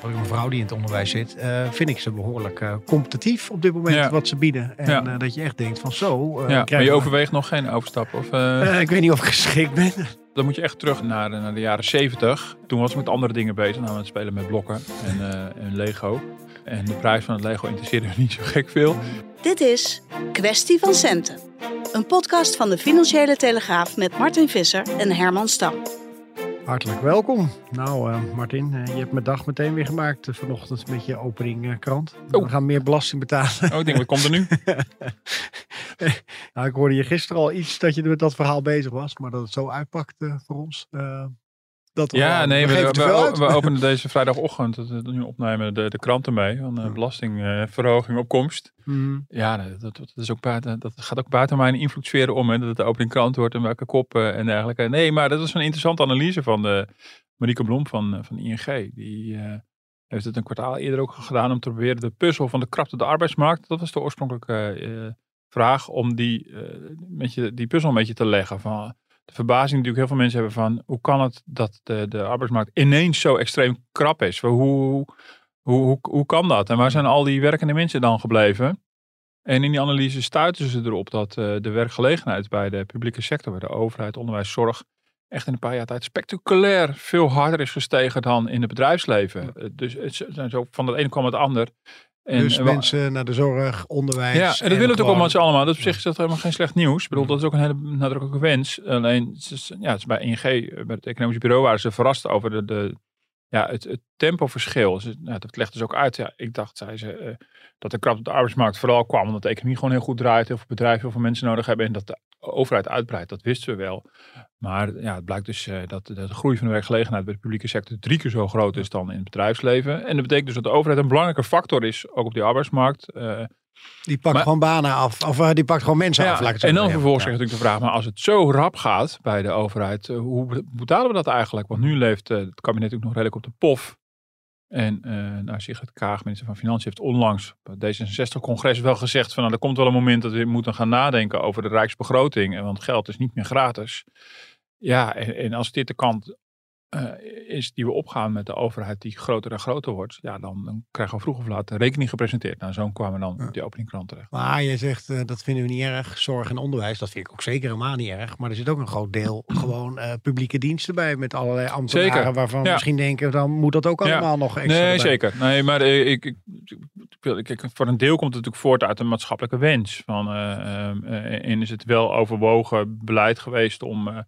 Voor een vrouw die in het onderwijs zit, uh, vind ik ze behoorlijk uh, competitief op dit moment Ja. wat ze bieden. En Ja. uh, dat je echt denkt van zo. Uh, Ja, maar je we- overweegt nog geen overstap? Of, eh, ik weet niet of ik geschikt ben. dan moet je echt terug naar, naar de jaren 70. Toen was ik met andere dingen bezig, namelijk het spelen met blokken en, eh, en Lego. En de prijs van het Lego interesseerde me niet zo gek veel. Dit is Kwestie van Centen. Een podcast van de Financiële Telegraaf met Martin Visser en Herman Stam. Hartelijk welkom. Nou, eh, Martin, eh, je hebt mijn dag meteen weer gemaakt eh, vanochtend met je opening eh, krant. Oh. We gaan meer belasting betalen. Oh, ik denk, wat komt er nu? nou, ik hoorde je gisteren al iets dat je met dat verhaal bezig was, maar dat het zo uitpakt eh, voor ons. Eh, dat we Ja, nee, we, we, openen deze vrijdagochtend, dat we nu opnemen, de, de kranten mee. Van belastingverhoging op komst. Mhm. Ja, nee, dat, dat, is ook buiten, dat gaat ook buiten mijn invloedssferen om. Hè, dat het de opening krant wordt en welke kop eh, en dergelijke. Nee, maar dat is een interessante analyse van de Marieke Blom van, eh, van ING. Die eh, heeft het een kwartaal eerder ook gedaan om te proberen de puzzel van de krapte de arbeidsmarkt. Dat was de oorspronkelijke eh, vraag om die, eh, met je, die puzzel een beetje te leggen. Van, de verbazing natuurlijk heel veel mensen hebben van hoe kan het dat de, de arbeidsmarkt ineens zo extreem krap is? Hoe, hoe, hoe, hoe, kan dat? En waar zijn al die werkende mensen dan gebleven? En in die analyse stuiten ze erop dat eh, de werkgelegenheid bij de publieke sector, bij de overheid, onderwijs, zorg, echt in een paar jaar tijd spectaculair veel harder is gestegen dan in het bedrijfsleven. Eh, Dus het zijn zo van het ene kwam het ander. En, dus en mensen naar de zorg, onderwijs. ja, en dat willen we natuurlijk allemaal allemaal. Dat op zich is dat helemaal geen slecht nieuws. Ik bedoel, dat is ook een hele nadrukkelijke wens. Alleen, het is, ja, het is bij ING, eh, bij het economisch bureau, waren ze verrast over de, de, ja, het, het tempoverschil. Ze, dat legt dus ook uit. Ja, ik dacht, zei ze, eh, dat de krapte op de arbeidsmarkt vooral kwam omdat de economie gewoon heel goed draait. Heel veel bedrijven, heel veel mensen nodig hebben. En dat de overheid uitbreidt, dat wisten we wel. Maar ja, het blijkt dus eh, dat de, de groei van de werkgelegenheid bij de publieke sector drie keer zo groot is dan in het bedrijfsleven. En dat betekent dus dat de overheid een belangrijke factor is, ook op die arbeidsmarkt. Eh, Die pakt Maar- gewoon banen af. Of eh, die pakt gewoon mensen af. laat ik en dan vervolgens Ja. natuurlijk de vraag, maar als het zo rap gaat bij de overheid, hoe be- betalen we dat eigenlijk? Want nu leeft het kabinet ook nog redelijk op de pof. En eh nou, Sigrid Kaag, minister van Financiën, heeft onlangs bij het D66-congres wel gezegd van nou, er komt wel een moment dat we moeten gaan nadenken over de rijksbegroting. Want geld is niet meer gratis. Ja, en, en als dit de kant eh, is die we opgaan met de overheid die groter en groter wordt, ja, dan, dan krijgen we vroeg of laat de rekening gepresenteerd. Nou, zo kwamen we dan Ja. die openingkrant terecht. Maar je zegt eh, dat vinden we niet erg. Zorg en onderwijs, dat vind ik ook zeker helemaal niet erg. Maar er zit ook een groot deel gewoon eh, publieke diensten bij. Met allerlei ambtenaren Zeker. waarvan we Ja. misschien denken, dan moet dat ook Ja. allemaal nog extra Nee, zeker. Nee, maar ik, ik, ik, wil- ik- ik- voor een deel komt het natuurlijk voort uit een maatschappelijke wens. Van, en is het wel overwogen beleid geweest om,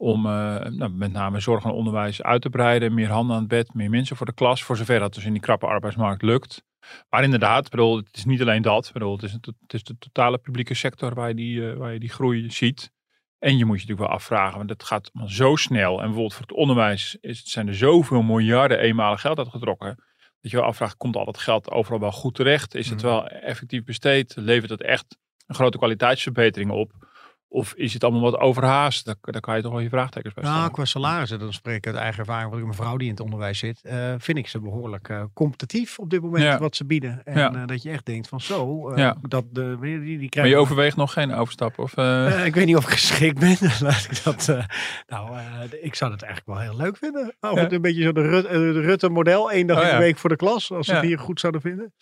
om eh, nou, met name zorg en onderwijs uit te breiden. Meer handen aan het bed, meer mensen voor de klas. Voor zover dat dus in die krappe arbeidsmarkt lukt. Maar inderdaad, bedoel, het is niet alleen dat. Bedoel, het, is, het, het is de totale publieke sector waar je die, eh, waar je die groei ziet. En je moet je natuurlijk wel afvragen, want het gaat zo snel. En bijvoorbeeld voor het onderwijs is, zijn er zoveel miljarden eenmalig geld uitgetrokken. Dat je wel afvraagt, komt al dat geld overal wel goed terecht? Is het Mhm. wel effectief besteed? Levert het echt een grote kwaliteitsverbetering op? Of is het allemaal wat overhaast? Daar, daar kan je toch wel je vraagtekens bij stellen. Nou, qua salarissen, dan spreek ik uit eigen ervaring. Want ik een vrouw die in het onderwijs zit, eh, vind ik ze behoorlijk eh, competitief op dit moment Ja. wat ze bieden. En Ja. eh, dat je echt denkt van zo, Ja. dat de, die, die maar krijgen. je overweegt nog geen overstap? Of, ik weet niet of ik geschikt ben. Laat ik dat. nou, ik zou het eigenlijk wel heel leuk vinden. Of het een beetje zo de, Rut- de Rutte-model, één dag Oh, in de week voor de klas, als ze het hier goed zouden vinden.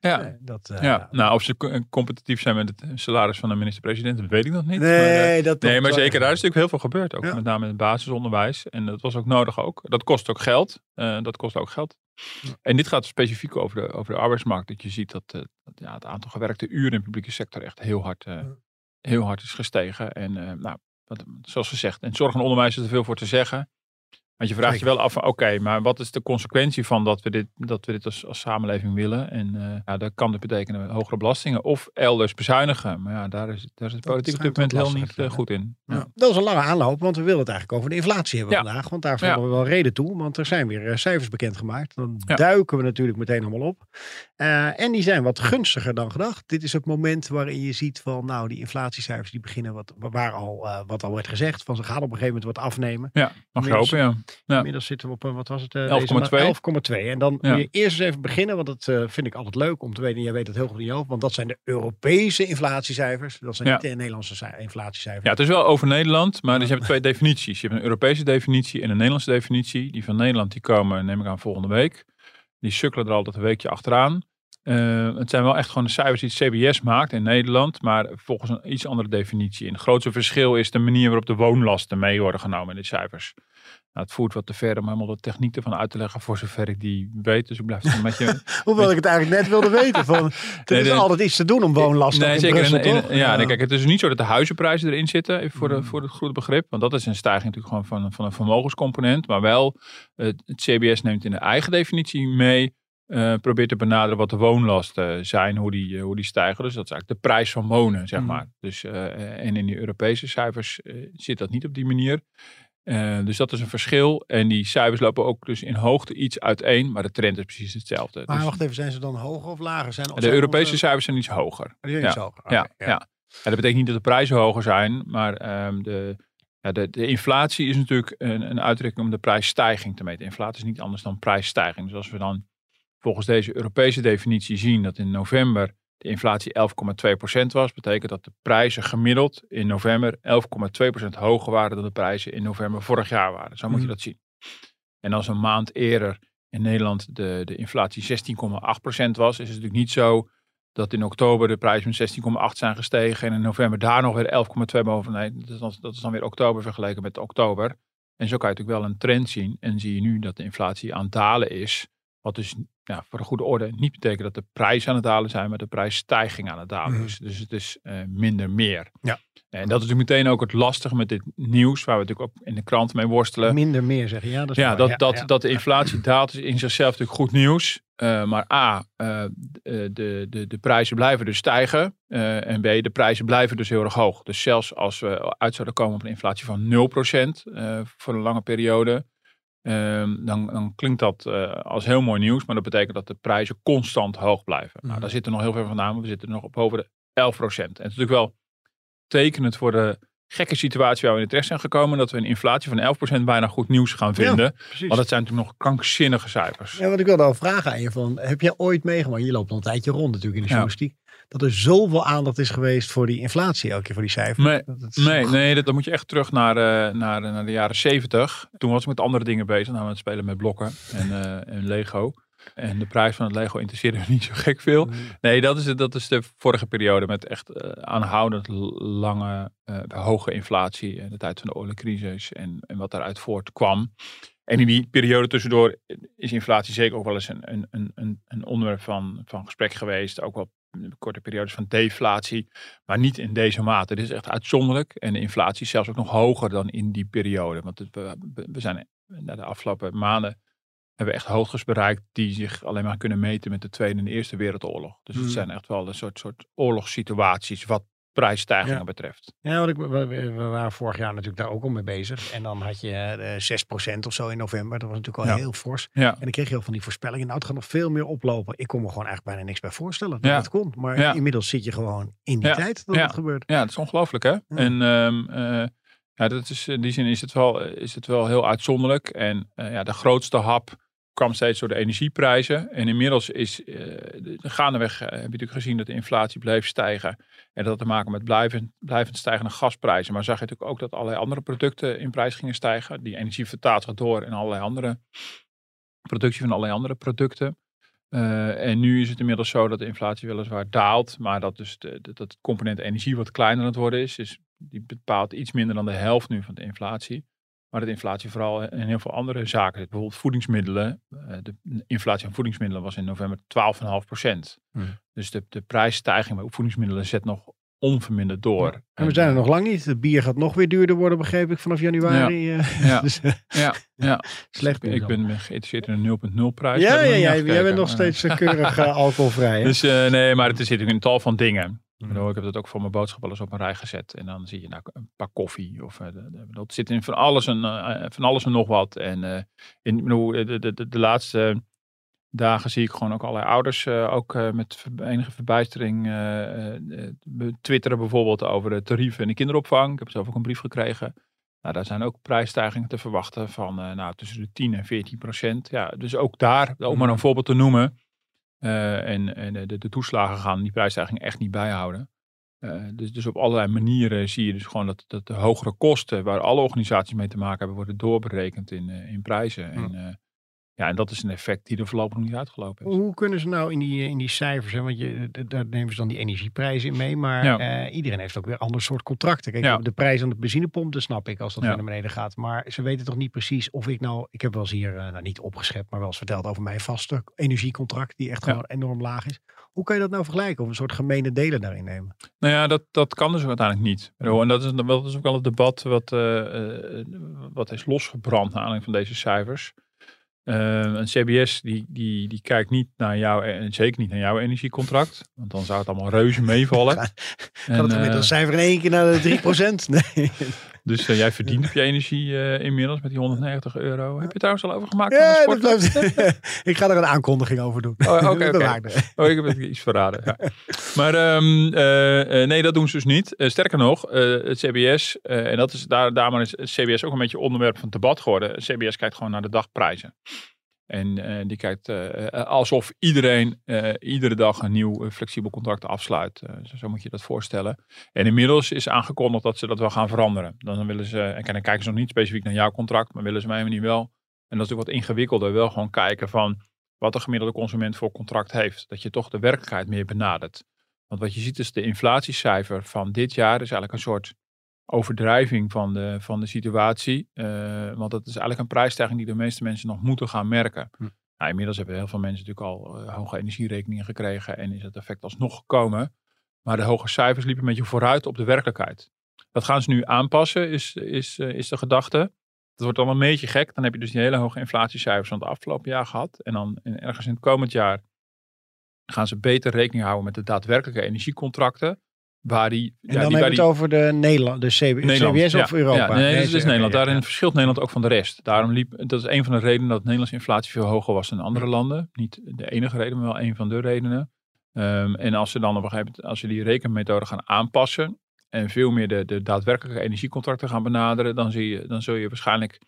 ja. Dat, ja, nou, of ze co- competitief zijn met het salaris van de minister-president, dat weet ik nog niet. Nee, Maar, eh, dat nee, maar zeker, daar is natuurlijk heel veel gebeurd. Ook Ja. met name in het basisonderwijs. En dat was ook nodig ook. Dat kost ook geld. Eh, dat kost ook geld. En dit gaat specifiek over de, over de arbeidsmarkt. Dat je ziet dat, uh, dat ja, het aantal gewerkte uren in de publieke sector echt heel hard, uh, heel hard is gestegen. En nou, wat, zoals gezegd, in zorg en onderwijs is er veel voor te zeggen. Want je vraagt je wel af, oké, maar wat is de consequentie van dat we dit, dat we dit als, als samenleving willen? En uh, ja, dat kan dus betekenen hogere belastingen of elders bezuinigen. Maar ja, daar is, daar is de politiek op dit moment heel niet uh, goed in. Ja. Dat is een lange aanloop, want we willen het eigenlijk over de inflatie hebben vandaag. Want daar vonden we wel reden toe, want er zijn weer uh, cijfers bekendgemaakt. Dan duiken we natuurlijk meteen allemaal op. en die zijn wat gunstiger dan gedacht. Dit is het moment waarin je ziet van, nou, die inflatiecijfers die beginnen, wat, waar al, wat al werd gezegd, van ze gaan op een gegeven moment wat afnemen. Ja, mag je hopen, ja. Ja. Inmiddels zitten we op, wat was het? 11,2. 11,2. En dan ja. moet je eerst eens even beginnen, want dat uh, vind ik altijd leuk om te weten. Jij weet het heel goed in je hoofd, want dat zijn de Europese inflatiecijfers. Dat zijn niet de Nederlandse inflatiecijfers. Ja, het is wel over Nederland, maar dus je hebt twee definities. Je hebt een Europese definitie en een Nederlandse definitie. Die van Nederland, die komen, neem ik aan, volgende week. Die sukkelen er altijd een weekje achteraan. Uh, het zijn wel echt gewoon de cijfers die het CBS maakt in Nederland, maar volgens een iets andere definitie. En het grootste verschil is de manier waarop de woonlasten mee worden genomen in die cijfers. Nou, het voert wat te ver om helemaal de techniek ervan uit te leggen voor zover ik die weet. Dus ik blijf het met je. Hoewel ik het eigenlijk net wilde weten. Van, er is altijd iets te doen om woonlasten nee, zeker. Brussel, in, in, ja, ja. kijk, het is niet zo dat de huizenprijzen erin zitten, even voor, de, mm. voor het goede begrip. Want dat is een stijging natuurlijk gewoon van, van een vermogenscomponent. Maar wel, het, het CBS neemt in de eigen definitie mee uh, probeert te benaderen wat de woonlasten zijn, hoe die, uh, hoe die stijgen. Dus dat is eigenlijk de prijs van wonen, zeg mm. maar. Dus, uh, en in de Europese cijfers zit dat niet op die manier. Uh, dus dat is een verschil. En die cijfers lopen ook dus in hoogte iets uiteen, maar de trend is precies hetzelfde. Maar dus, wacht even, zijn ze dan hoger of lager? Zijn, de Europese onze... cijfers zijn iets hoger. Die zijn ja. iets hoger. Okay, ja, ja. ja. dat betekent niet dat de prijzen hoger zijn, maar um, de, ja, de, de, inflatie is natuurlijk een, een uitdrukking om de prijsstijging te meten. Inflatie is niet anders dan prijsstijging. Dus als we dan volgens deze Europese definitie zien dat in november de inflatie 11,2% was, betekent dat de prijzen gemiddeld in november 11,2% hoger waren dan de prijzen in november vorig jaar waren. Zo moet je mhm. dat zien. En als een maand eerder in Nederland de, de inflatie 16,8% was, is het natuurlijk niet zo dat in oktober de prijzen met 16,8 zijn gestegen en in november daar nog weer 11,2 boven. Nee, dat is, dan, dat is dan weer oktober vergeleken met oktober. En zo kan je natuurlijk wel een trend zien. En zie je nu dat de inflatie aan het dalen is. Wat dus ja, voor de goede orde niet betekent dat de prijzen aan het dalen zijn, maar de prijsstijging aan het dalen mhm. is. Dus het is uh, minder meer. Ja. En dat is natuurlijk meteen ook het lastige met dit nieuws, waar we natuurlijk ook in de krant mee worstelen. Minder meer zeg je, ja. Dat, ja, dat, ja, dat, dat de inflatie daalt is in zichzelf natuurlijk goed nieuws. Uh, maar A, uh, de, de, de prijzen blijven dus stijgen. en B, de prijzen blijven dus heel erg hoog. Dus zelfs als we uit zouden komen op een inflatie van 0% voor een lange periode, Um, dan, dan, klinkt dat uh, als heel mooi nieuws, maar dat betekent dat de prijzen constant hoog blijven. Nou, mhm. daar zitten nog heel veel vandaan. We zitten nog op boven de 11 procent. En het is natuurlijk wel tekenend voor de gekke situatie waar we in terecht zijn gekomen. Dat we een inflatie van 11% bijna goed nieuws gaan vinden. Ja, want dat zijn natuurlijk nog krankzinnige cijfers. Ja, want ik wilde al vragen aan je van, heb jij ooit meegemaakt, je loopt al een tijdje rond natuurlijk in de journalistiek dat er zoveel aandacht is geweest voor die inflatie, elke keer voor die cijfers. Nee, dat nee, nee dat, dan moet je echt terug naar, uh, naar, naar de jaren zeventig. Toen was ik met andere dingen bezig, namelijk het spelen met blokken en, uh, en Lego. En de prijs van het Lego interesseerde me niet zo gek veel. Nee, dat is, dat is de vorige periode met echt uh, aanhoudend lange, hoge inflatie. En de tijd van de oliecrisis en, en wat daaruit voortkwam. En in die periode tussendoor is inflatie zeker ook wel eens een, een, een, een onderwerp van, van gesprek geweest. Ook wel korte periodes van deflatie, maar niet in deze mate. Dit is echt uitzonderlijk en de inflatie is zelfs ook nog hoger dan in die periode. Want we, we zijn na de afgelopen maanden hebben we echt hoogtes bereikt die zich alleen maar kunnen meten met de Tweede en de Eerste Wereldoorlog. Dus het hmm. zijn echt wel een soort, soort oorlogssituaties wat prijsstijgingen betreft. Ja, want ik, we, waren vorig jaar natuurlijk daar ook al mee bezig. En dan had je uh, 6% of zo in november. Dat was natuurlijk al heel fors. Ja. En dan kreeg je al van die voorspellingen. Nou, het gaat nog veel meer oplopen. Ik kon me gewoon eigenlijk bijna niks bij voorstellen dat het komt. Maar inmiddels zit je gewoon in die tijd dat het gebeurt. Ja, het is ongelooflijk hè. En um, uh, ja, dat is, in die zin is het wel, is het wel heel uitzonderlijk. En uh, ja, de grootste hap kwam steeds door de energieprijzen. En inmiddels is uh, gaandeweg uh, heb je natuurlijk gezien dat de inflatie bleef stijgen. En dat had te maken met blijvend, blijvend stijgende gasprijzen. Maar zag je natuurlijk ook dat allerlei andere producten in prijs gingen stijgen. Die energie vertaalt zich door in allerlei andere productie van allerlei andere producten. Uh, en nu is het inmiddels zo dat de inflatie weliswaar daalt, maar dat dus de, de, dat het component energie wat kleiner aan het worden is. Dus die bepaalt iets minder dan de helft nu van de inflatie. Maar dat inflatie vooral in heel veel andere zaken zit. Bijvoorbeeld voedingsmiddelen. de inflatie aan voedingsmiddelen was in november 12,5 procent. Hmm. Dus de, de prijsstijging bij voedingsmiddelen zet nog onverminderd door. En we zijn er nog lang niet. Het bier gaat nog weer duurder worden, begreep ik, vanaf januari. Ja, eh. ja, dus, ja, ja. slecht. Ik ben geïnteresseerd in een 0.0 prijs. Ja, ja, ja jij bent nog steeds keurig alcoholvrij. Dus uh, nee, maar het zit in een tal van dingen. Mm. Ik heb dat ook voor mijn boodschap wel eens op een rij gezet. En dan zie je nou een pak koffie. Of, dat zit in van alles en, van alles en nog wat. En in, de, de, de, de laatste dagen zie ik gewoon ook allerlei ouders ook met enige verbijstering twitteren bijvoorbeeld over de tarieven in de kinderopvang. Ik heb zelf ook een brief gekregen. Nou, daar zijn ook prijsstijgingen te verwachten van nou, tussen de 10 en 14 procent. Ja, dus ook daar, om maar een voorbeeld te noemen. En en de, de, toeslagen gaan die prijsstijging echt niet bijhouden. dus, dus op allerlei manieren zie je dus gewoon dat, dat de hogere kosten, waar alle organisaties mee te maken hebben, worden doorberekend in, in prijzen. En, ja, en dat is een effect die er voorlopig nog niet uitgelopen is. Hoe kunnen ze nou in die, in die cijfers, hè, want je, daar nemen ze dan die energieprijzen in mee, maar eh, iedereen heeft ook weer ander soort contracten. Kijk, de prijs aan de benzinepomp, dat snap ik als dat naar beneden gaat. Maar ze weten toch niet precies of ik nou, ik heb wel eens hier, uh, nou niet opgeschept, maar wel eens verteld over mijn vaste energiecontract, die echt gewoon enorm laag is. Hoe kan je dat nou vergelijken? Of een soort gemene delen daarin nemen? Nou ja, dat, dat kan dus uiteindelijk niet. En dat is, dat is ook wel het debat wat, uh, wat is losgebrand naar aanleiding van deze cijfers. Uh, een CBS die, die, die kijkt niet naar jou, en zeker niet naar jouw energiecontract. Want dan zou het allemaal reuze meevallen. Gaat het gemiddelde uh, cijfer in één keer naar de 3%? Nee. Dus uh, jij verdient op je energie uh, inmiddels met die 190 euro. Heb je trouwens al over gemaakt? Ja, dat blijft, ik ga er een aankondiging over doen. Oh, oké. Okay, okay. oh, ik heb iets verraden. Ja. Maar um, uh, nee, dat doen ze dus niet. sterker nog, het CBS, en dat is, daar, daarom is het CBS ook een beetje onderwerp van debat geworden. Het CBS kijkt gewoon naar de dagprijzen. En uh, die kijkt uh, alsof iedereen iedere dag een nieuw flexibel contract afsluit. Zo, zo, moet je dat voorstellen. En inmiddels is aangekondigd dat ze dat wel gaan veranderen. Dan willen ze, en dan kijken ze nog niet specifiek naar jouw contract, maar willen ze mij niet wel. En dat is natuurlijk wat ingewikkelder. Wel gewoon kijken van wat de gemiddelde consument voor contract heeft. Dat je toch de werkelijkheid meer benadert. Want wat je ziet is de inflatiecijfer van dit jaar is eigenlijk een soort overdrijving van de, van de situatie. Uh, want dat is eigenlijk een prijsstijging die de meeste mensen nog moeten gaan merken. Hm. Nou, inmiddels hebben heel veel mensen natuurlijk al uh, hoge energierekeningen gekregen en is het effect alsnog gekomen. Maar de hoge cijfers liepen een beetje vooruit op de werkelijkheid. Dat gaan ze nu aanpassen, is, is, uh, is de gedachte. Dat wordt dan een beetje gek. Dan heb je dus die hele hoge inflatiecijfers van het afgelopen jaar gehad. En dan in, ergens in het komend jaar gaan ze beter rekening houden met de daadwerkelijke energiecontracten. Waar die, en ja, dan hebben we het over de Nederland, de CBS of Europa? Ja, nee, dat is Nederland. Daarin verschilt Nederland ook van de rest. Daarom liep, dat is een van de redenen dat Nederlandse inflatie veel hoger was dan andere landen. Niet de enige reden, maar wel een van de redenen. Um, en als ze dan op een gegeven moment, als ze die rekenmethode gaan aanpassen en veel meer de, de daadwerkelijke energiecontracten gaan benaderen, dan, zie je, dan zul je waarschijnlijk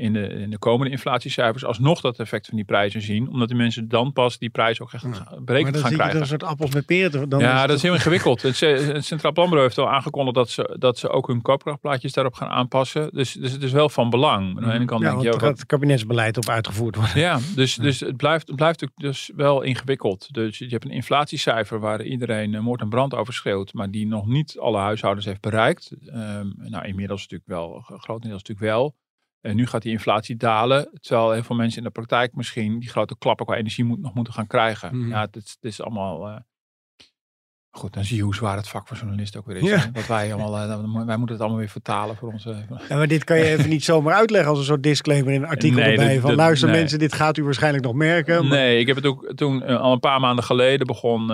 in de, in de komende inflatiecijfers alsnog dat effect van die prijzen zien. Omdat de mensen dan pas die prijs ook echt ja. berekend gaan krijgen. Maar een soort appels met peren. Dan ja, dat is heel ingewikkeld. Het, het Centraal Planbureau heeft al aangekondigd dat ze, dat ze ook hun koopkrachtplaatjes daarop gaan aanpassen. Dus, dus het is wel van belang. Aan de ene kant ja, denk je ook, het kabinetsbeleid op uitgevoerd worden. Ja, dus, dus het blijft, het blijft dus wel ingewikkeld. Dus je hebt een inflatiecijfer waar iedereen moord en brand over schreeuwt, maar die nog niet alle huishoudens heeft bereikt. Um, nou, inmiddels natuurlijk wel, grotendeels natuurlijk wel. En nu gaat die inflatie dalen, terwijl heel veel mensen in de praktijk misschien die grote klappen qua energie moet, nog moeten gaan krijgen. Mhm. Ja, het, het, is allemaal. Uh... Goed, dan zie je hoe zwaar het vak voor journalisten ook weer is. Ja. Wij allemaal, uh, wij moeten het allemaal weer vertalen voor onze. Ja, maar dit kan je even niet zomaar uitleggen als een soort disclaimer in een artikel nee, erbij. van luister mensen, dit gaat u waarschijnlijk nog merken. Maar... Nee, ik heb het ook toen uh, al een paar maanden geleden begon,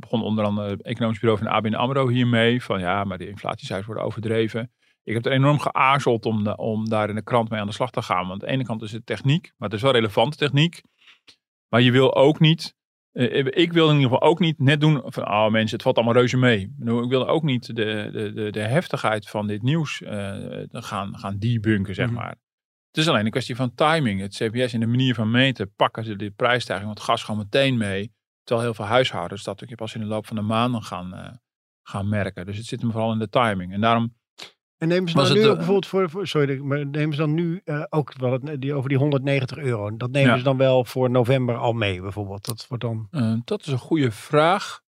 begon onder andere het economisch bureau van ABN AMRO hiermee. Van ja, maar de inflatiecijfers worden overdreven. Ik heb er enorm geaarzeld om, om daar in de krant mee aan de slag te gaan. Want aan de ene kant is het techniek, maar het is wel relevante techniek. Maar je wil ook niet, eh, ik wil in ieder geval ook niet net doen van, oh mensen, het valt allemaal reuze mee. Ik wil ook niet de, de, de, de heftigheid van dit nieuws uh, gaan, gaan debunken, zeg mhm. maar. Het is alleen een kwestie van timing. Het CBS in de manier van meten pakken ze de prijsstijging van het gas gewoon meteen mee. Terwijl heel veel huishoudens dat natuurlijk pas in de loop van de maanden gaan, uh, gaan merken. Dus het zit hem vooral in de timing. En daarom en nemen ze dan nu ook bijvoorbeeld voor, voor, sorry, maar nemen ze dan nu uh, ook wel het, die, over die 190 euro? Dat nemen ze dan wel voor november al mee bijvoorbeeld? Dat wordt dan. Uh, dat is een goede vraag.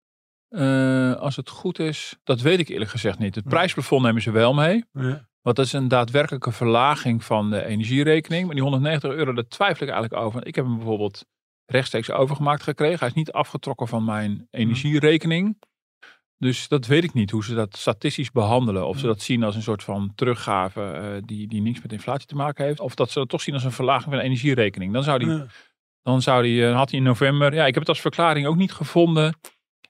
Uh, als het goed is, dat weet ik eerlijk gezegd niet. Het prijsplafond nemen ze wel mee. Ja. Wat is een daadwerkelijke verlaging van de energierekening. Maar die 190 euro, daar twijfel ik eigenlijk over. Ik heb hem bijvoorbeeld rechtstreeks overgemaakt gekregen. Hij is niet afgetrokken van mijn mhm. energierekening. Dus dat weet ik niet, hoe ze dat statistisch behandelen. Of ze dat zien als een soort van teruggave uh, die, die niks met inflatie te maken heeft. Of dat ze dat toch zien als een verlaging van de energierekening. Dan zou die, dan zou die, uh, had hij in november, ja, ik heb het als verklaring ook niet gevonden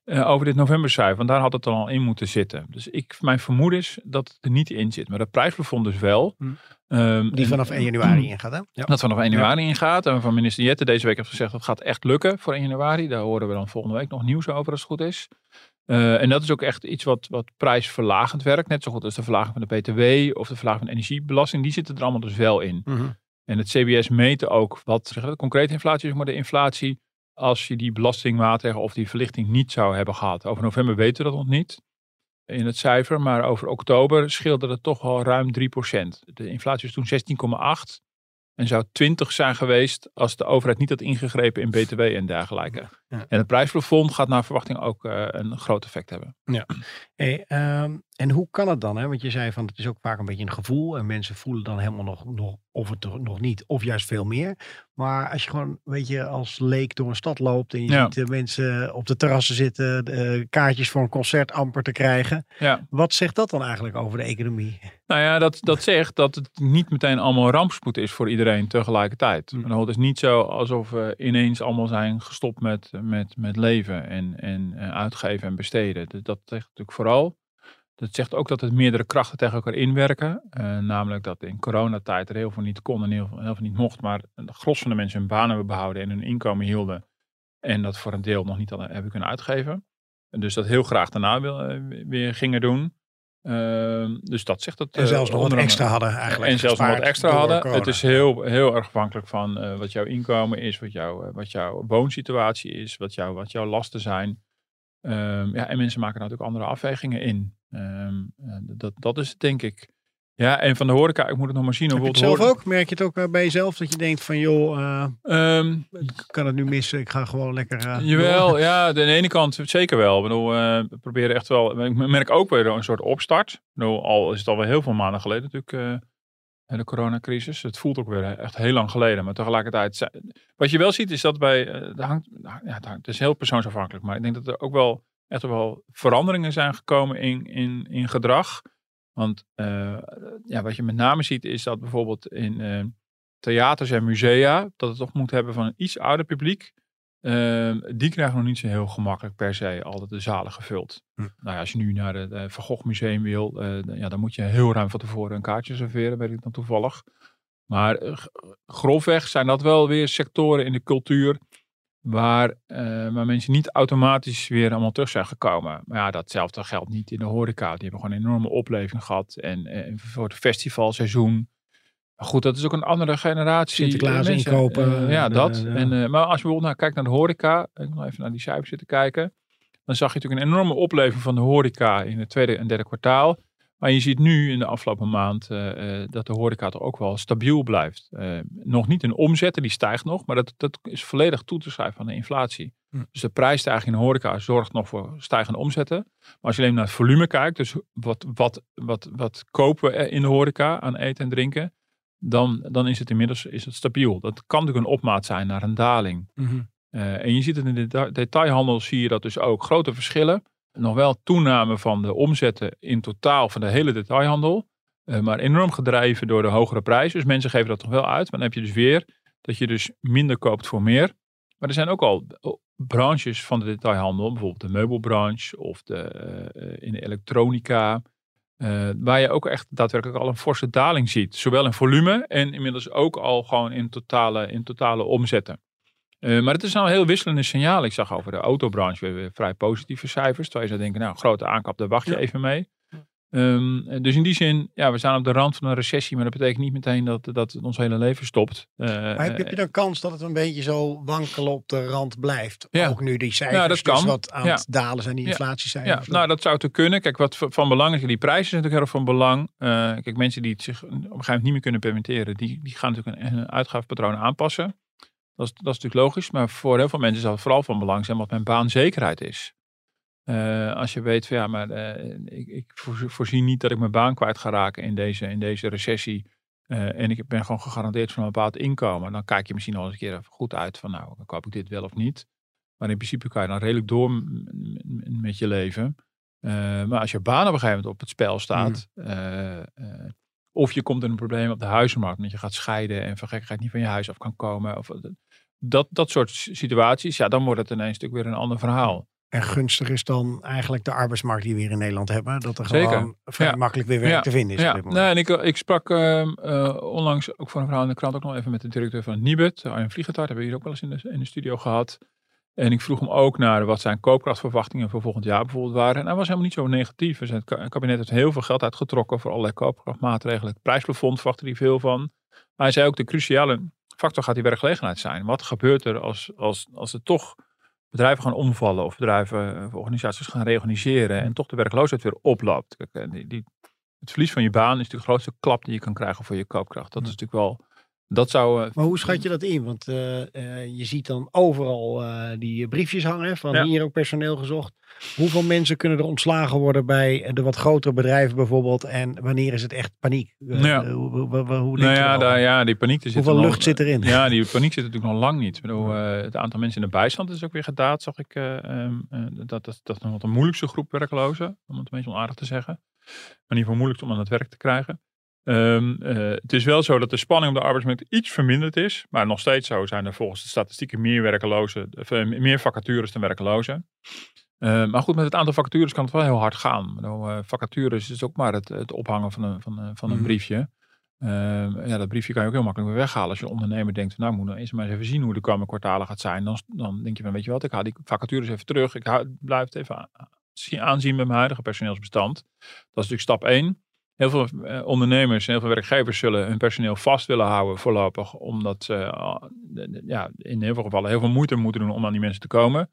uh, over dit novembercijfer. Want daar had het dan al in moeten zitten. Dus ik, mijn vermoeden is dat het er niet in zit. Maar dat prijsplafond dus wel. Hm. Um, die vanaf 1 januari ingaat, hè? Ja. Dat vanaf 1 januari ingaat. En van minister Jette deze week heeft gezegd dat gaat echt lukken voor 1 januari. Daar horen we dan volgende week nog nieuws over als het goed is. Uh, en dat is ook echt iets wat, wat prijsverlagend werkt. Net zo goed als de verlaging van de BTW of de verlaging van de energiebelasting. Die zitten er allemaal dus wel in. Mhm. En het CBS meet ook wat zeg, de concrete inflatie is, maar de inflatie als je die belastingmaatregelen of die verlichting niet zou hebben gehad. Over november weten we dat nog niet in het cijfer, maar over oktober scheelde het toch al ruim 3%. De inflatie is toen 16,8 en zou 20 zijn geweest als de overheid niet had ingegrepen in BTW en dergelijke. En het prijsplafond gaat naar verwachting ook uh, een groot effect hebben. Ja. Hey, um, en hoe kan het dan? Hè? Want je zei van het is ook vaak een beetje een gevoel en mensen voelen dan helemaal nog, nog of het nog niet of juist veel meer. Maar als je gewoon, weet je, als leek door een stad loopt en je ziet de mensen op de terrassen zitten, de, kaartjes voor een concert amper te krijgen. Ja. Wat zegt dat dan eigenlijk over de economie? Nou ja, dat, dat zegt dat het niet meteen allemaal rampspoed is voor iedereen tegelijkertijd. Mm. Het is niet zo alsof we ineens allemaal zijn gestopt met, met, met leven en, en, en uitgeven en besteden. Dat zegt natuurlijk vooral dat zegt ook dat het meerdere krachten tegen elkaar inwerken. Uh, namelijk dat in coronatijd er heel veel niet kon en heel veel, heel veel niet mocht. Maar de gros van de mensen hun banen hebben behouden en hun inkomen hielden. En dat voor een deel nog niet hadden, hebben kunnen uitgeven. En dus dat heel graag daarna eh, weer gingen doen. Uh, dus dat zegt dat. En zelfs nog wat extra hadden eigenlijk. En zelfs nog wat extra hadden. Het is heel, heel erg afhankelijk van uh, wat jouw inkomen is, wat, jou, wat jouw woonsituatie is, wat, jou, wat jouw lasten zijn. Um, ja, en mensen maken natuurlijk andere afwegingen in. Um, dat, dat is het denk ik. Ja, en van de horeca, ik moet het nog maar zien. Heb je het zelf ook? Merk je het ook bij jezelf dat je denkt van joh, uh, um, ik kan het nu missen, ik ga gewoon lekker uh, Jawel, door. ja, aan de ene kant zeker wel. Ik bedoel, uh, we proberen echt wel, ik merk ook weer een soort opstart. Bedoel, al is het alweer heel veel maanden geleden natuurlijk, de coronacrisis. Het voelt ook weer echt heel lang geleden, maar tegelijkertijd, wat je wel ziet is dat bij, uh, hangt, ja, het is heel persoonsafhankelijk, maar ik denk dat er ook wel echt wel veranderingen zijn gekomen in, in, in gedrag. Want uh, ja, wat je met name ziet is dat bijvoorbeeld in uh, theaters en musea, dat het toch moet hebben van een iets ouder publiek. Uh, die krijgen nog niet zo heel gemakkelijk per se altijd de zalen gevuld. Hm. Nou ja, als je nu naar het Van Gogh Museum wil, ja, dan moet je heel ruim van tevoren een kaartje serveren, weet ik dan toevallig. Maar grofweg zijn dat wel weer sectoren in de cultuur Waar, uh, mensen niet automatisch weer allemaal terug zijn gekomen. Maar ja, datzelfde geldt niet in de horeca. Die hebben gewoon een enorme opleving gehad. En, en voor het festivalseizoen. Maar goed, dat is ook een andere generatie. Sinterklaas mensen, inkopen. Uh, ja, dat. En, uh, maar als je bijvoorbeeld naar, kijkt naar de horeca. Ik nog even naar die cijfers zitten kijken. Dan zag je natuurlijk een enorme opleving van de horeca in het tweede en derde kwartaal. Maar je ziet nu in de afgelopen maand uh, uh, dat de horeca toch ook wel stabiel blijft. Uh, nog niet in omzetten, die stijgt nog, maar dat, dat is volledig toe te schrijven aan de inflatie. Hm. Dus de prijsstijging in de horeca zorgt nog voor stijgende omzetten. Maar als je alleen naar het volume kijkt, dus wat, wat, wat, wat kopen we in de horeca aan eten en drinken, dan, dan is het inmiddels is het stabiel. Dat kan natuurlijk een opmaat zijn naar een daling. Mm en je ziet het in de detailhandel, zie je dat dus ook. Grote verschillen nog wel toename van de omzetten in totaal van de hele detailhandel. Uh, maar enorm gedreven door de hogere prijzen. Dus mensen geven dat nog wel uit. Maar dan heb je dus weer dat je dus minder koopt voor meer. Maar er zijn ook al branches van de detailhandel. Bijvoorbeeld de meubelbranche of de, uh, in de elektronica. Uh, waar je ook echt daadwerkelijk al een forse daling ziet. Zowel in volume en inmiddels ook al gewoon in totale, in totale omzetten. Uh, maar het is nou een heel wisselende signaal. Ik zag over de autobranche weer, weer vrij positieve cijfers. Terwijl je zou denken, nou, grote aankap, daar wacht je even mee. Um, dus in die zin, ja, we staan op de rand van een recessie, maar dat betekent niet meteen dat, dat ons hele leven stopt. Uh, maar heb, je dan kans dat het een beetje zo wankelen op de rand blijft? Ja. Ook nu die cijfers ja, dat kan. Dus wat aan het dalen zijn, die inflatie zijn. Ja, nou dat zou te kunnen. Kijk, wat van belang is, die prijzen zijn natuurlijk heel erg van belang. Uh, kijk, mensen die het zich op een gegeven moment niet meer kunnen permitteren, die, die gaan natuurlijk een, een uitgavenpatroon aanpassen. Dat is, dat is natuurlijk logisch, maar voor heel veel mensen is dat vooral van belang zijn wat mijn baanzekerheid is. als je weet van ja, maar ik, ik, voorzie niet dat ik mijn baan kwijt ga raken in deze, in deze recessie. en ik ben gewoon gegarandeerd van een bepaald inkomen. Dan kijk je misschien al eens een keer goed uit van nou, dan koop ik dit wel of niet. Maar in principe kan je dan redelijk door met je leven. maar als je baan op een gegeven moment op het spel staat. Mm. of je komt in een probleem op de huizenmarkt. Dat je gaat scheiden en van gekkigheid niet van je huis af kan komen. Of, dat, dat soort situaties, ja, dan wordt het ineens natuurlijk weer een ander verhaal. En gunstig is dan eigenlijk de arbeidsmarkt die we hier in Nederland hebben. Dat er Zeker. gewoon vrij makkelijk weer werk te vinden is. Ja. Nee, en ik, ik sprak uh, onlangs ook voor een vrouw in de krant ook nog even met de directeur van Nibud. Arjen Vliegentart, hebben we hier ook wel eens in de, in de studio gehad. En ik vroeg hem ook naar wat zijn koopkrachtverwachtingen voor volgend jaar bijvoorbeeld waren. En hij was helemaal niet zo negatief. Dus het kabinet heeft heel veel geld uitgetrokken voor allerlei koopkrachtmaatregelen. Het prijsplafond verwachtte hij veel van. Maar hij zei ook de cruciale factor gaat die werkgelegenheid zijn. Wat gebeurt er als, als, als er toch bedrijven gaan omvallen of bedrijven of organisaties gaan reorganiseren en toch de werkloosheid weer oploopt? Kijk, die, die, het verlies van je baan is natuurlijk de grootste klap die je kan krijgen voor je koopkracht. Dat is natuurlijk wel dat zou, uh, maar hoe schat je dat in? Want uh, uh, je ziet dan overal die briefjes hangen van hier ook personeel gezocht. Hoeveel mensen kunnen er ontslagen worden bij de wat grotere bedrijven bijvoorbeeld? En wanneer is het echt paniek? Ja. Hoe, hoe, hoe nou ja, daar, ja, die paniek. Er Hoeveel lucht zit erin? Ja, die paniek zit natuurlijk nog lang niet. Ik bedoel, het aantal mensen in de bijstand is ook weer gedaald, zag ik. Um, dat, dat, dat is nog wat een moeilijkste groep werklozen, om het een beetje onaardig te zeggen. Maar in ieder geval moeilijkst om aan het werk te krijgen. Um, het is wel zo dat de spanning op de arbeidsmarkt iets verminderd is. Maar nog steeds zo zijn er volgens de statistieken meer werkelozen, uh, meer vacatures dan werkelozen. Uh, maar goed, met het aantal vacatures kan het wel heel hard gaan. Uh, vacatures is ook maar het, het ophangen van een, van, van een mhm. briefje. Ehm, ja, dat briefje kan je ook heel makkelijk weer weghalen. Als je ondernemer denkt, nou ik moet nou eens maar eens even zien hoe de komende kwartalen gaat zijn. Dan, dan denk je van, weet je wat, ik haal die vacatures even terug. Ik blijf het even aanzien met mijn huidige personeelsbestand. Dat is natuurlijk stap 1 heel veel eh, ondernemers en heel veel werkgevers zullen hun personeel vast willen houden voorlopig. Omdat ze uh, ja, in heel veel gevallen heel veel moeite moeten doen om aan die mensen te komen.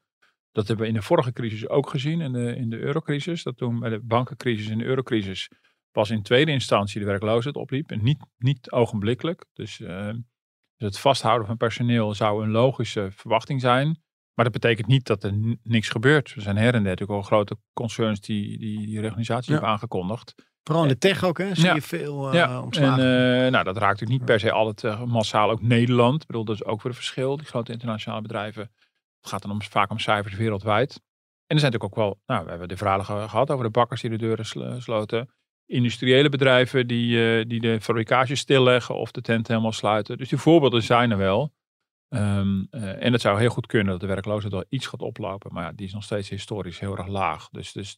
Dat hebben we in de vorige crisis ook gezien, in de, in de eurocrisis. Dat toen bij de bankencrisis en de eurocrisis pas in tweede instantie de werkloosheid opliep. En niet, niet ogenblikkelijk. Dus, uh, het vasthouden van personeel zou een logische verwachting zijn. Maar dat betekent niet dat er niks gebeurt. Er zijn her en der natuurlijk al grote concerns die die, die reorganisatie hebben aangekondigd. Vooral in de tech ook, hè? Zie je veel uh, ja. ontslagen. En, uh, nou, dat raakt natuurlijk niet per se altijd massaal ook Nederland. Ik bedoel, dat is ook weer een verschil. Die grote internationale bedrijven. Het gaat dan om, vaak om cijfers wereldwijd. En er zijn natuurlijk ook wel, nou, we hebben de verhalen gehad over de bakkers die de deuren sloten. Industriële bedrijven die, die de fabricage stilleggen of de tent helemaal sluiten. Dus die voorbeelden zijn er wel. Um, en het zou heel goed kunnen dat de werkloosheid wel iets gaat oplopen. Maar ja, die is nog steeds historisch heel erg laag. Dus, dus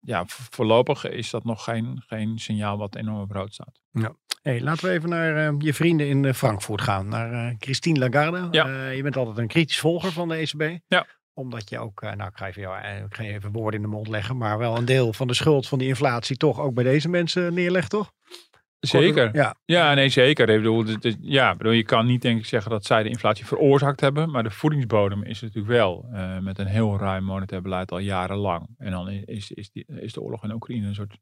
ja, voorlopig is dat nog geen, geen signaal wat enorm op rood staat. Ja. Hey, laten we even naar uh, je vrienden in uh, Frankfurt gaan. Naar uh, Christine Lagarde. Ja. je bent altijd een kritisch volger van de ECB. Ja. Omdat je ook, nou ik ga, even jou, ik ga even woorden in de mond leggen. Maar wel een deel van de schuld van die inflatie toch ook bij deze mensen neerlegt, toch? Zeker. Ja. ja, nee, zeker. Ik bedoel, ja, bedoel, je kan niet denk ik zeggen dat zij de inflatie veroorzaakt hebben. Maar de voedingsbodem is natuurlijk wel uh, met een heel ruim monetair beleid al jarenlang. En dan is, is, die, is de oorlog in Oekraïne een soort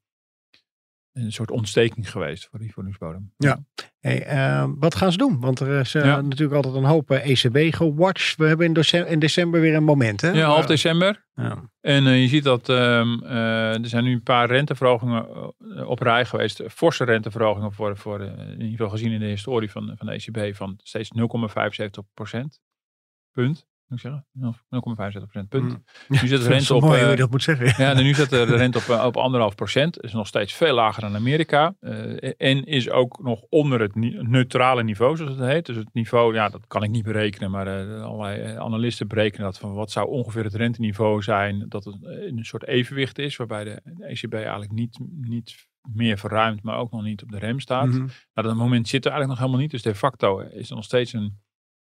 een soort ontsteking geweest voor die voedingsbodem. Ja. Hey, uh, wat gaan ze doen? Want er is uh, natuurlijk altijd een hoop ECB e gewatcht. We hebben in december, in december, weer een moment. Hè? Ja, half december. Ja. En uh, je ziet dat um, er zijn nu een paar renteverhogingen op rij geweest. Forse renteverhogingen voor, voor in ieder geval gezien in de historie van, van de ECB van steeds 0,75 procent. Punt moet ik zeggen? 0,75% punt. Mm. Nu zit de rente op. Mooi, uh, dat moet zeggen. Ja, nu zit de rente op, uh, op anderhalf procent. Is nog steeds veel lager dan Amerika. Uh, en is ook nog onder het neutrale niveau, zoals het heet. Dus het niveau, ja, dat kan ik niet berekenen. Maar allerlei analisten berekenen dat van wat zou ongeveer het renteniveau zijn. Dat het een soort evenwicht is, waarbij de ECB eigenlijk niet, niet meer verruimd, maar ook nog niet op de rem staat. Mm -hmm. Nou, dat moment zit er eigenlijk nog helemaal niet. Dus de facto is er nog steeds een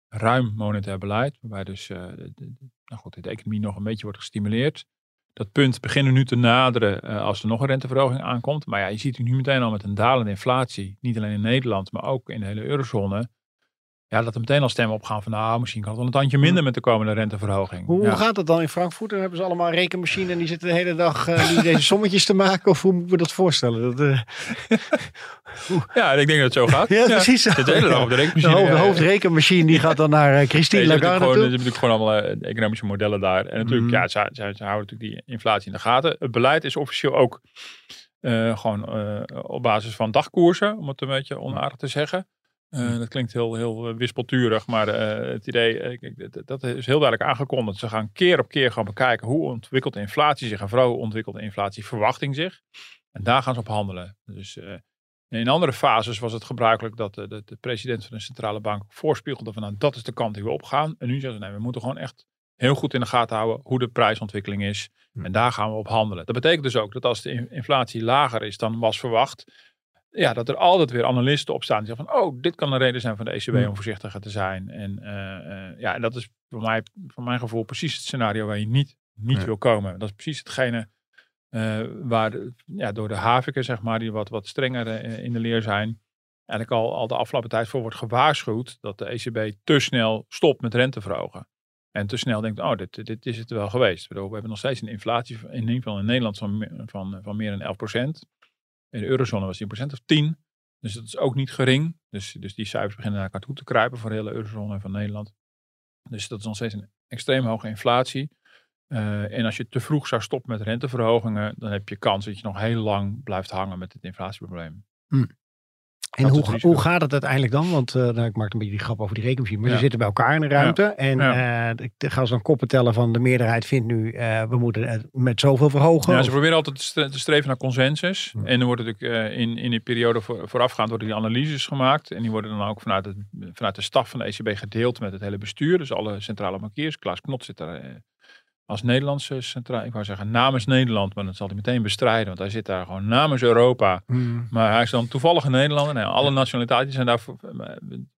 ruim monetair beleid, waarbij dus uh, de, nou goed, de economie nog een beetje wordt gestimuleerd. Dat punt beginnen nu te naderen uh, als er nog een renteverhoging aankomt. Maar ja, je ziet nu meteen al met een dalende inflatie, niet alleen in Nederland, maar ook in de hele eurozone. Ja, dat er meteen al stemmen opgaan van nou, misschien kan het wel een tandje minder met de komende renteverhoging. Hoe, ja. gaat het dan in Frankfurt? Dan hebben ze allemaal een rekenmachine en die zitten de hele dag uh, deze sommetjes te maken. Of hoe moeten we dat voorstellen? Dat, uh... ja, ik denk dat het zo gaat. ja, precies. De hele dag op de rekenmachine. De, hoofdrekenmachine die gaat dan naar uh, Christine nee, Lagarde toe. Er zijn natuurlijk gewoon allemaal economische modellen daar. En natuurlijk, mm. ja, ze, ze, ze, houden natuurlijk die inflatie in de gaten. Het beleid is officieel ook gewoon op basis van dagkoersen, om het een beetje onaardig te zeggen. Uh, dat klinkt heel, heel wispelturig, maar uh, het idee, uh, dat is heel duidelijk aangekondigd. Ze gaan keer op keer gaan bekijken hoe ontwikkelt de inflatie zich en vooral hoe ontwikkelt de inflatieverwachting zich. En daar gaan ze op handelen. Dus in andere fases was het gebruikelijk dat de, de, de, president van de centrale bank voorspiegelde van nou, dat is de kant die we opgaan. En nu zeggen ze nee, we moeten gewoon echt heel goed in de gaten houden hoe de prijsontwikkeling is. En daar gaan we op handelen. Dat betekent dus ook dat als de inflatie lager is dan was verwacht, ja, dat er altijd weer analisten op staan die zeggen van, oh, dit kan een reden zijn van de ECB om voorzichtiger te zijn. En uh, uh, ja, en dat is voor mij, voor mijn gevoel, precies het scenario waar je niet, niet wil komen. Dat is precies hetgene uh, waar ja, door de haviken, zeg maar, die wat, wat strenger in de leer zijn, eigenlijk al, al de afgelopen tijd voor wordt gewaarschuwd dat de ECB te snel stopt met rente verhogen. En te snel denkt, oh, dit, dit is het wel geweest. We hebben nog steeds een inflatie, in ieder geval in Nederland, van, van, van meer dan 11 procent. In de eurozone was die procent of 10. Dus dat is ook niet gering. Dus, dus die cijfers beginnen naar elkaar toe te kruipen voor de hele eurozone en van Nederland. Dus dat is nog steeds een extreem hoge inflatie. Uh, en als je te vroeg zou stoppen met renteverhogingen, dan heb je kans dat je nog heel lang blijft hangen met het inflatieprobleem. Hm. En hoe, hoe gaat het uiteindelijk dan? Want uh, nou, ik maak een beetje die grap over die rekenmachine. Maar ja. ze zitten bij elkaar in de ruimte. Ja. En ja. uh, ik ga ze dan koppen tellen van de meerderheid vindt nu, uh, we moeten het met zoveel verhogen. Ja, ze proberen altijd te streven naar consensus. Hm. En er wordt natuurlijk in, in die periode voor, voorafgaand worden die analyses gemaakt. En die worden dan ook vanuit, het, vanuit de staf van de ECB gedeeld met het hele bestuur. Dus alle centrale bankiers. Klaas Knot zit daar als Nederlandse centraal, ik wou zeggen namens Nederland, maar dat zal hij meteen bestrijden, want hij zit daar gewoon namens Europa. Mm. Maar hij is dan toevallig een Nederlander. Nou, alle nationaliteiten zijn daar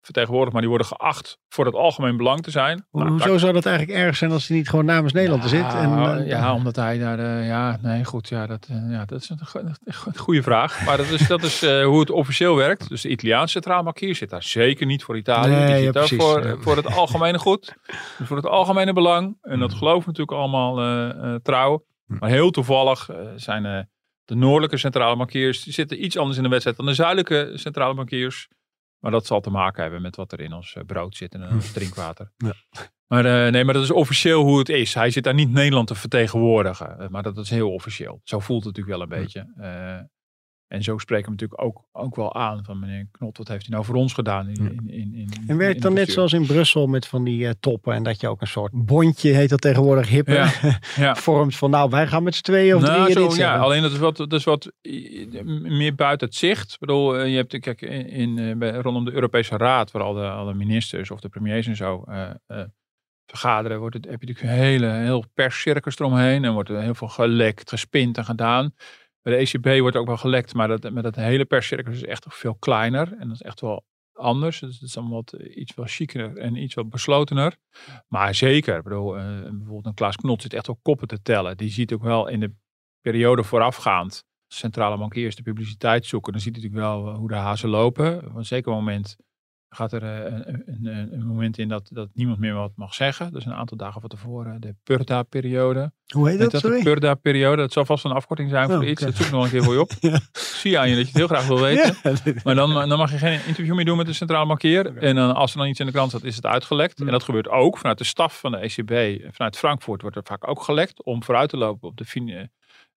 vertegenwoordigd, maar die worden geacht voor het algemeen belang te zijn. Nou, Hoezo daar... zou dat eigenlijk erg zijn als hij niet gewoon namens Nederland ja, zit? En, uh, ja, omdat hij daar, uh, ja, nee, goed, ja, dat, uh, ja, dat is een, een goede vraag. Maar dat is, dat is hoe het officieel werkt. Dus de Italiaanse centraal bankier zit daar zeker niet voor Italië. Nee, die zit ja, daar precies, voor, ja. voor het algemene goed, dus voor het algemene belang. En dat geloof natuurlijk allemaal uh, trouw. Maar heel toevallig uh, zijn de noordelijke centrale bankiers, die zitten iets anders in de wedstrijd dan de zuidelijke centrale bankiers. Maar dat zal te maken hebben met wat er in ons brood zit en ons drinkwater. Ja. Maar nee, maar dat is officieel hoe het is. Hij zit daar niet Nederland te vertegenwoordigen. maar dat is heel officieel. Zo voelt het natuurlijk wel een beetje. En zo spreken we natuurlijk ook, ook wel aan van meneer Knot, wat heeft hij nou voor ons gedaan? In, in, in, in, en werkt dan net zoals in Brussel met van die uh, toppen en dat je ook een soort bondje, heet dat tegenwoordig, hippe, ja, ja. vormt van nou wij gaan met z'n tweeën of nou, drieën zo, dit Ja, alleen dat is wat, dat is wat meer buiten het zicht. Ik bedoel, je hebt kijk, in, in, bij, rondom de Europese Raad, waar al de, alle ministers of de premiers en zo uh, uh, vergaderen, wordt het, heb je natuurlijk een hele, heel perscircus eromheen en wordt er heel veel gelekt, gespind en gedaan. Bij de ECB wordt ook wel gelekt, maar dat, met dat hele perscircus is echt veel kleiner. En dat is echt wel anders. Dus het is dan wat iets wel chiquer en iets wat beslotener. Maar zeker, bedoel, uh, bijvoorbeeld een Klaas Knot zit echt wel koppen te tellen. Die ziet ook wel in de periode voorafgaand centrale bankiers de publiciteit zoeken. Dan ziet hij natuurlijk wel hoe de hazen lopen. Op een zeker moment gaat er uh, een, een, een, moment in dat, dat niemand meer wat mag zeggen. Dus een aantal dagen van tevoren de Purda-periode. Hoe heet dat? dat sorry? De Purda-periode. Dat zal vast een afkorting zijn voor Oh, iets. Dat zoek ik nog een keer voor je op. Ja. Zie aan je dat je het heel graag wil weten. Ja. Maar dan, dan mag je geen interview meer doen met de centrale bankier. En dan, als er dan iets in de krant staat, is het uitgelekt. En dat gebeurt ook vanuit de staf van de ECB. Vanuit Frankfurt wordt er vaak ook gelekt. Om vooruit te lopen op de,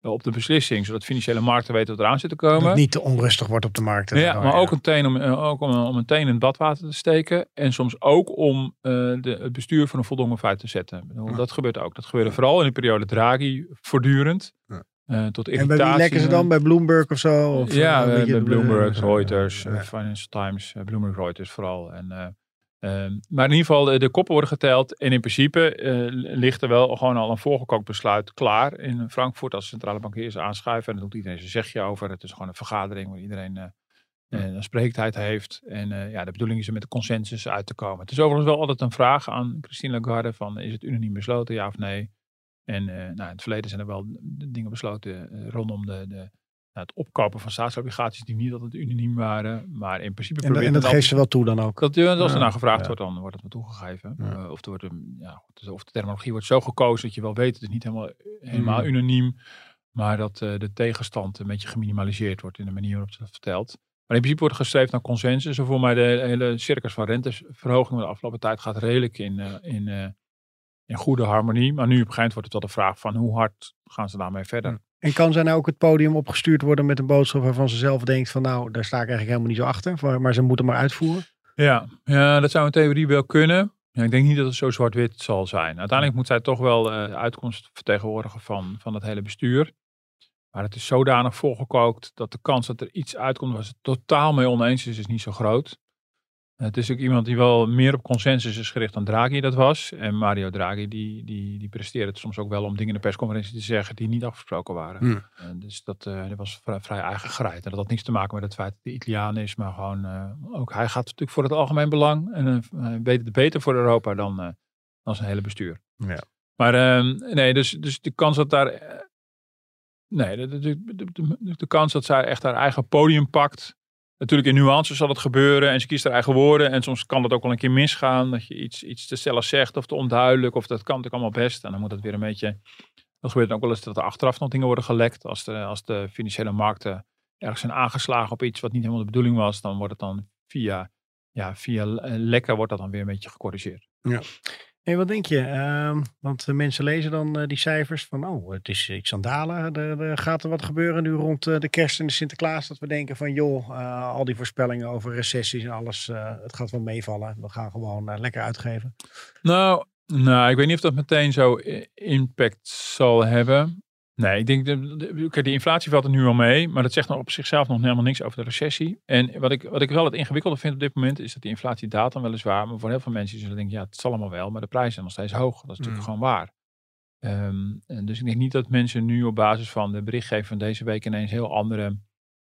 op de beslissing. Zodat financiële markten weten wat eraan zit te komen. niet te onrustig wordt op de markt. Ja, maar ook, een teen om, eh, ook om, om een teen in het badwater te steken. En soms ook om eh, de, het bestuur voor een voldongen feit te zetten. Ik bedoel, Ja. Dat gebeurt ook. Dat gebeurde vooral in de periode Draghi voortdurend. Ja. Eh, tot En irritatie. bij wie lekken ze dan? Bij Bloomberg of zo? Of, ja, bij, bij Bloomberg, Reuters, Financial Times, Bloomberg, Reuters vooral. En, eh, ehm, maar in ieder geval, de, de koppen worden geteld. En in principe eh, ligt er wel gewoon al een voorgekookt besluit klaar in Frankfurt. Als de centrale bankiers aanschuiven. En dan doet iedereen zijn zegje over. Het is gewoon een vergadering waar iedereen eh, eh, een spreektijd heeft. En ja, de bedoeling is er met de consensus uit te komen. Het is overigens wel altijd een vraag aan Christine Lagarde. Van, is het unaniem besloten, ja of nee? En nou, in het verleden zijn er wel dingen besloten rondom de, de, het opkopen van staatsobligaties die niet altijd unaniem waren. Maar in principe... En, en dat geeft ze wel toe dan ook? Dat, als er naar gevraagd wordt, dan wordt het wel toegegeven. Uh, of, er wordt, ja, of de terminologie wordt zo gekozen dat je wel weet, het is niet helemaal, helemaal mm. unaniem. Maar dat uh, de tegenstand een beetje geminimaliseerd wordt in de manier waarop ze dat vertelt. Maar in principe wordt gestreefd naar consensus. En voor mij de hele circus van renteverhoging de afgelopen tijd gaat redelijk in, uh, in, in goede harmonie. Maar nu op een gegeven moment wordt het wel de vraag van hoe hard gaan ze daarmee verder. En kan zij nou ook het podium opgestuurd worden met een boodschap waarvan ze zelf denkt van nou, daar sta ik eigenlijk helemaal niet zo achter. Maar ze moeten maar uitvoeren? Ja, ja dat zou in theorie wel kunnen. Ja, ik denk niet dat het zo zwart-wit zal zijn. Uiteindelijk moet zij toch wel de uh, uitkomst vertegenwoordigen van, van het hele bestuur. Maar het is zodanig volgekookt dat de kans dat er iets uitkomt waar ze het totaal mee oneens is, is niet zo groot. Het is ook iemand die wel meer op consensus is gericht dan Draghi dat was. En Mario Draghi die, die, die presteerde het soms ook wel om dingen in de persconferentie te zeggen die niet afgesproken waren. Hmm. dus dat, uh, dat was vrij, vrij eigen gereid. En dat had niets te maken met het feit dat hij Italiaan is, maar gewoon uh, ook hij gaat natuurlijk voor het algemeen belang. En uh, weet het beter voor Europa dan, dan zijn hele bestuur. Ja. Maar ehm, nee, dus, dus de kans dat daar... nee, de, de, de, de, kans dat zij echt haar eigen podium pakt Natuurlijk in nuances zal het gebeuren en ze kiest haar eigen woorden. En soms kan dat ook wel een keer misgaan. Dat je iets, iets te stellig zegt of te onduidelijk. Of dat kan natuurlijk allemaal best. En dan moet het weer een beetje... Dat gebeurt ook wel eens dat er achteraf nog dingen worden gelekt. Als de, als de financiële markten ergens zijn aangeslagen op iets wat niet helemaal de bedoeling was. Dan wordt het dan via, ja, via lekken wordt dat dan weer een beetje gecorrigeerd. Ja. En wat denk je? Uh, want mensen lezen dan uh, die cijfers van, oh, het is iets aan dalen. Er, gaat er wat gebeuren nu rond de kerst en de Sinterklaas. Dat we denken van, joh, al die voorspellingen over recessies en alles, het gaat wel meevallen. We gaan gewoon lekker uitgeven. Nou, nou, ik weet niet of dat meteen zo impact zal hebben. Nee, ik denk, de, de, de, inflatie valt er nu al mee, maar dat zegt nog op zichzelf nog helemaal niks over de recessie. En wat ik, wat ik wel het ingewikkelde vind op dit moment, is dat die inflatie daalt dan weliswaar, maar voor heel veel mensen zullen denken, ja, het zal allemaal wel, maar de prijzen zijn nog steeds hoog. Dat is natuurlijk mm. gewoon waar. Um, dus ik denk niet dat mensen nu op basis van de berichtgeving van deze week ineens heel andere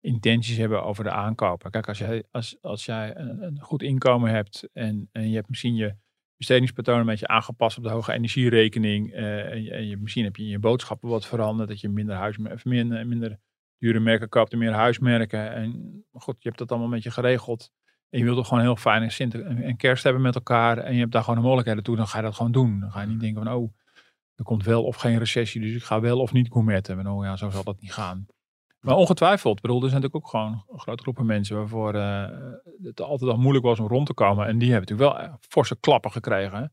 intenties hebben over de aankopen. Kijk, als jij, als, als jij een, een goed inkomen hebt en, en je hebt misschien je bestedingspatroon een beetje aangepast op de hoge energierekening. Uh, en, je, en je, misschien heb je in je boodschappen wat veranderd. Dat je minder, huis, minder, minder dure merken koopt en meer huismerken. En goed, je hebt dat allemaal een beetje geregeld. En je wilt toch gewoon heel fijn een, Sinter en kerst hebben met elkaar. En je hebt daar gewoon de mogelijkheden toe. Dan ga je dat gewoon doen. Dan ga je niet denken van, oh, er komt wel of geen recessie. Dus ik ga wel of niet gourmetten. En oh ja, zo zal dat niet gaan. Maar ongetwijfeld. bedoel, er zijn natuurlijk ook gewoon grote groepen mensen waarvoor uh, het altijd al moeilijk was om rond te komen. En die hebben natuurlijk wel forse klappen gekregen.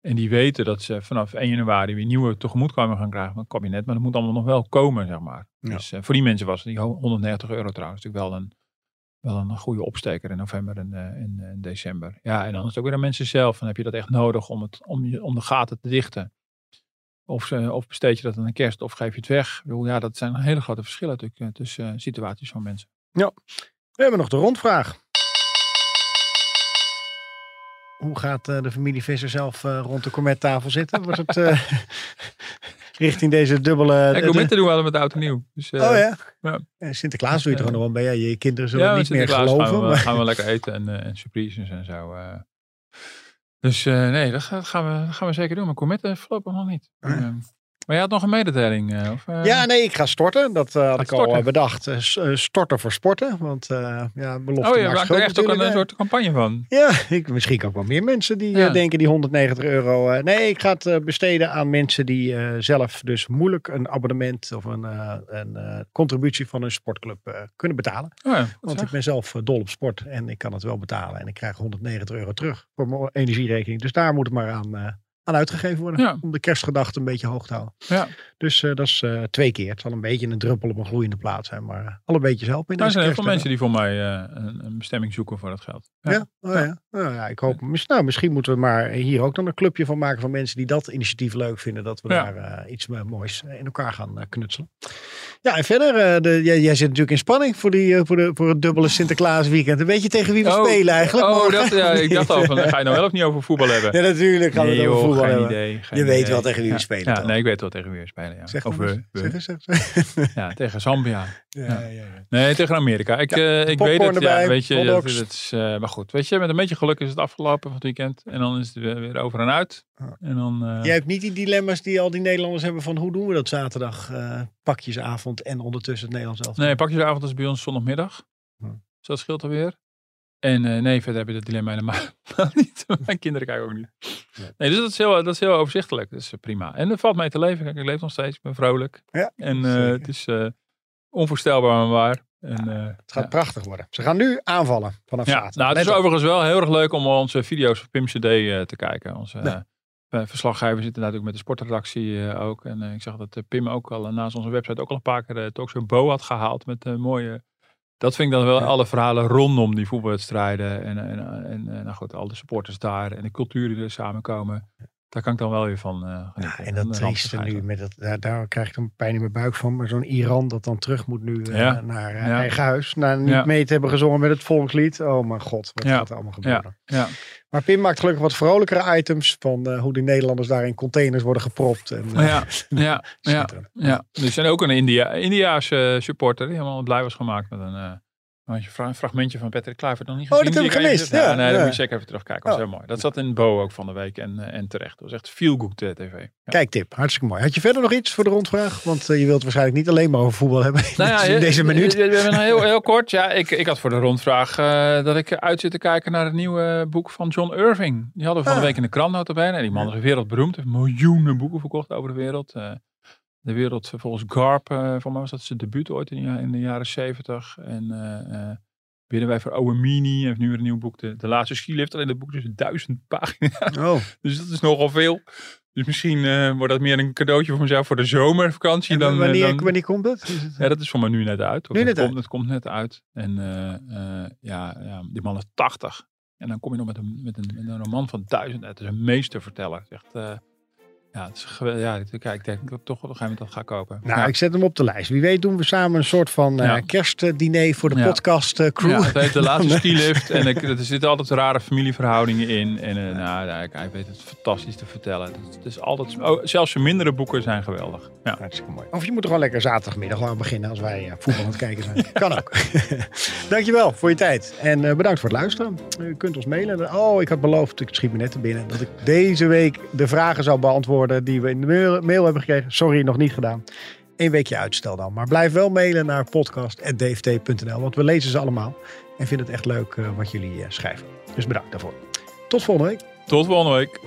En die weten dat ze vanaf 1 januari weer nieuwe tegemoetkomingen gaan krijgen van het kabinet. Maar dat moet allemaal nog wel komen, zeg maar. Dus uh, voor die mensen was die 190 euro trouwens natuurlijk wel een, wel een goede opsteker in november en uh, in, in, december. Ja, en dan is het ook weer aan mensen zelf. Dan heb je dat echt nodig om, het, om, je, om de gaten te dichten. Of, of besteed je dat aan een kerst of geef je het weg. Bedoel, ja, dat zijn hele grote verschillen natuurlijk eh, tussen uh, situaties van mensen. Ja, we hebben nog de rondvraag. Hoe gaat uh, de familie Visser zelf rond de gourmettafel zitten? Wordt het richting deze dubbele... Ja, gourmetten doen we altijd met oud en nieuw. Dus, oh ja? ja. Sinterklaas doe je er gewoon nog bij. Ja, je kinderen zullen niet meer geloven. Gaan we, maar... gaan we lekker eten en, en surprises en zo. Dus uh, nee, dat gaan, we, dat gaan we zeker doen. Maar Comet voorlopig nog niet. Maar je had nog een mededeling? Uh, of, uh... Ja, nee, ik ga storten. Dat uh, had ik storten. al bedacht. storten voor sporten. Want ja, belofte Oh, je maakt er echt ook een, een, soort campagne van. Ja, ik, misschien ook wel meer mensen die ja. denken die 190 euro. nee, ik ga het besteden aan mensen die zelf dus moeilijk een abonnement of een, een contributie van een sportclub kunnen betalen. Oh ja, want ik ben zelf dol op sport en ik kan het wel betalen. En ik krijg 190 euro terug voor mijn energierekening. Dus daar moet het maar aan aan uitgegeven worden. Om de kerstgedachte een beetje hoog te houden. Ja. Dus uh, dat is uh, twee keer. Het zal een beetje een druppel op een gloeiende plaat zijn. Maar uh, alle beetjes helpen. In er zijn heel veel mensen die voor mij een, een, bestemming zoeken voor dat geld. Ja, ja? Oh, ja. Nou, ja ik hoop. Nou, misschien moeten we maar hier ook dan een clubje van maken van mensen die dat initiatief leuk vinden. Dat we daar iets moois in elkaar gaan knutselen. Ja, en verder, de, jij, jij, zit natuurlijk in spanning voor, die, voor, de, voor het dubbele Sinterklaas weekend. Weet je tegen wie we oh, spelen eigenlijk? Oh, dat, ja, ik dacht al van, ga je nou wel of niet over voetbal hebben? Ja, natuurlijk gaan we het over voetbal geen hebben. Idee, geen je idee. weet wel tegen wie we spelen. Ja, nee, ik weet wel tegen wie we spelen. Ja. Zeg of we, we. Zeg, zeg, ja, tegen Zambia. Ja, ja. Ja, Nee, tegen Amerika. Ik, uh, ik weet het. Erbij, ja, weet je, dat, dat is, uh, maar goed, weet je, met een beetje geluk is het afgelopen van het weekend. En dan is het weer, weer over en uit. En dan, uh, Jij hebt niet die dilemma's die al die Nederlanders hebben van hoe doen we dat zaterdag? pakjesavond pakjesavond en ondertussen het Nederlands elftal? Nee, pakjesavond is bij ons zondagmiddag. Hm. Dus dat scheelt alweer. En uh, nee, verder heb je dat dilemma helemaal niet. Mijn kinderen kijken ook niet. Nee, dus dat is, heel, dat is heel overzichtelijk. Dat is prima. En dat valt mij te leven. Kijk, ik leef nog steeds. Ik ben vrolijk. Ja, en uh, het is uh, onvoorstelbaar maar waar. En, ja, het gaat prachtig worden. Ze gaan nu aanvallen vanaf ja, zaterdag. Nou, het is overigens wel heel erg leuk om onze video's van Pim CD te kijken. Onze verslaggever zit natuurlijk met de sportredactie ook. En ik zag dat Pim ook al naast onze website ook al een paar keer uh, zo'n Bo had gehaald met mooie dat vind ik dan wel alle verhalen rondom die voetbalwedstrijden. En, en, en, en nou goed, al de supporters daar en de cultuur die er samenkomen. Daar kan ik dan wel weer van uh, ja, En dat trieste nu, met dat, daar, daar, krijg ik een pijn in mijn buik van. Maar zo'n Iran dat dan terug moet nu uh, naar uh, eigen huis. Na niet mee te hebben gezongen met het volkslied. Oh mijn god, wat gaat er allemaal gebeuren. Ja. Maar Pim maakt gelukkig wat vrolijkere items. Van hoe die Nederlanders daar in containers worden gepropt. En, ja, ja, ja, ja. Er zijn ook een India, Indiaanse supporter die helemaal blij was gemaakt met een had je een fragmentje van Patrick Kluivert nog niet gezien? Oh, dat heb ik gemist. Ja, nee, dat moet je zeker even terugkijken. Dat was oh. heel mooi. Dat zat in Bo ook van de week en, uh, en terecht. Dat was echt feel good uh, tv. Kijk tip, hartstikke mooi. Had je verder nog iets voor de rondvraag? Want uh, je wilt waarschijnlijk niet alleen maar over voetbal hebben nou ja, in deze minuut. heel, heel kort. Ja, ik, ik had voor de rondvraag dat ik uit zit te kijken naar het nieuwe boek van John Irving. Die hadden we van de ah. week in de krant notabene. En die man is wereldberoemd. Heeft miljoenen boeken verkocht over de wereld de wereld volgens Garp, voor mij was dat zijn debuut ooit in, in de jaren zeventig. En Binnen wij voor Ouamini heeft nu weer een nieuw boek. De, de laatste skilift. Alleen dat boek is duizend pagina's. Oh. dus dat is nogal veel. Dus misschien uh, wordt dat meer een cadeautje voor mezelf voor de zomervakantie. dan, wanneer, dan, wanneer komt het? Ja, dat is voor mij nu net uit. Nu net het, uit. Komt, het komt net uit. En uh, uh, ja, ja, die man is 80. En dan kom je nog met een, met een, met een roman van duizend. Het is een meesterverteller. Echt, ja, het is ja, ik denk dat ik toch op een gegeven moment dat ga kopen. Nou, ik zet hem op de lijst. Wie weet doen we samen een soort van uh, kerstdiner voor de podcast uh, crew. Ja, het heet de laatste skilift. en ik, er zitten altijd rare familieverhoudingen in. En uh, nou, hij weet het fantastisch te vertellen. Het, is altijd, oh, zelfs zijn mindere boeken zijn geweldig. Ja. Hartstikke mooi. Of je moet er gewoon lekker zaterdagmiddag gewoon beginnen als wij voetbal aan het kijken zijn. kan ook. Dankjewel voor je tijd. En bedankt voor het luisteren. U kunt ons mailen. Oh, ik had beloofd, ik schiet me net te binnen, dat ik deze week de vragen zou beantwoorden die we in de mail, hebben gekregen. Sorry, nog niet gedaan. Eén weekje uitstel dan. Maar blijf wel mailen naar podcast.dft.nl, want we lezen ze allemaal. En vinden het echt leuk uh, wat jullie uh, schrijven. Dus bedankt daarvoor. Tot volgende week. Tot volgende week.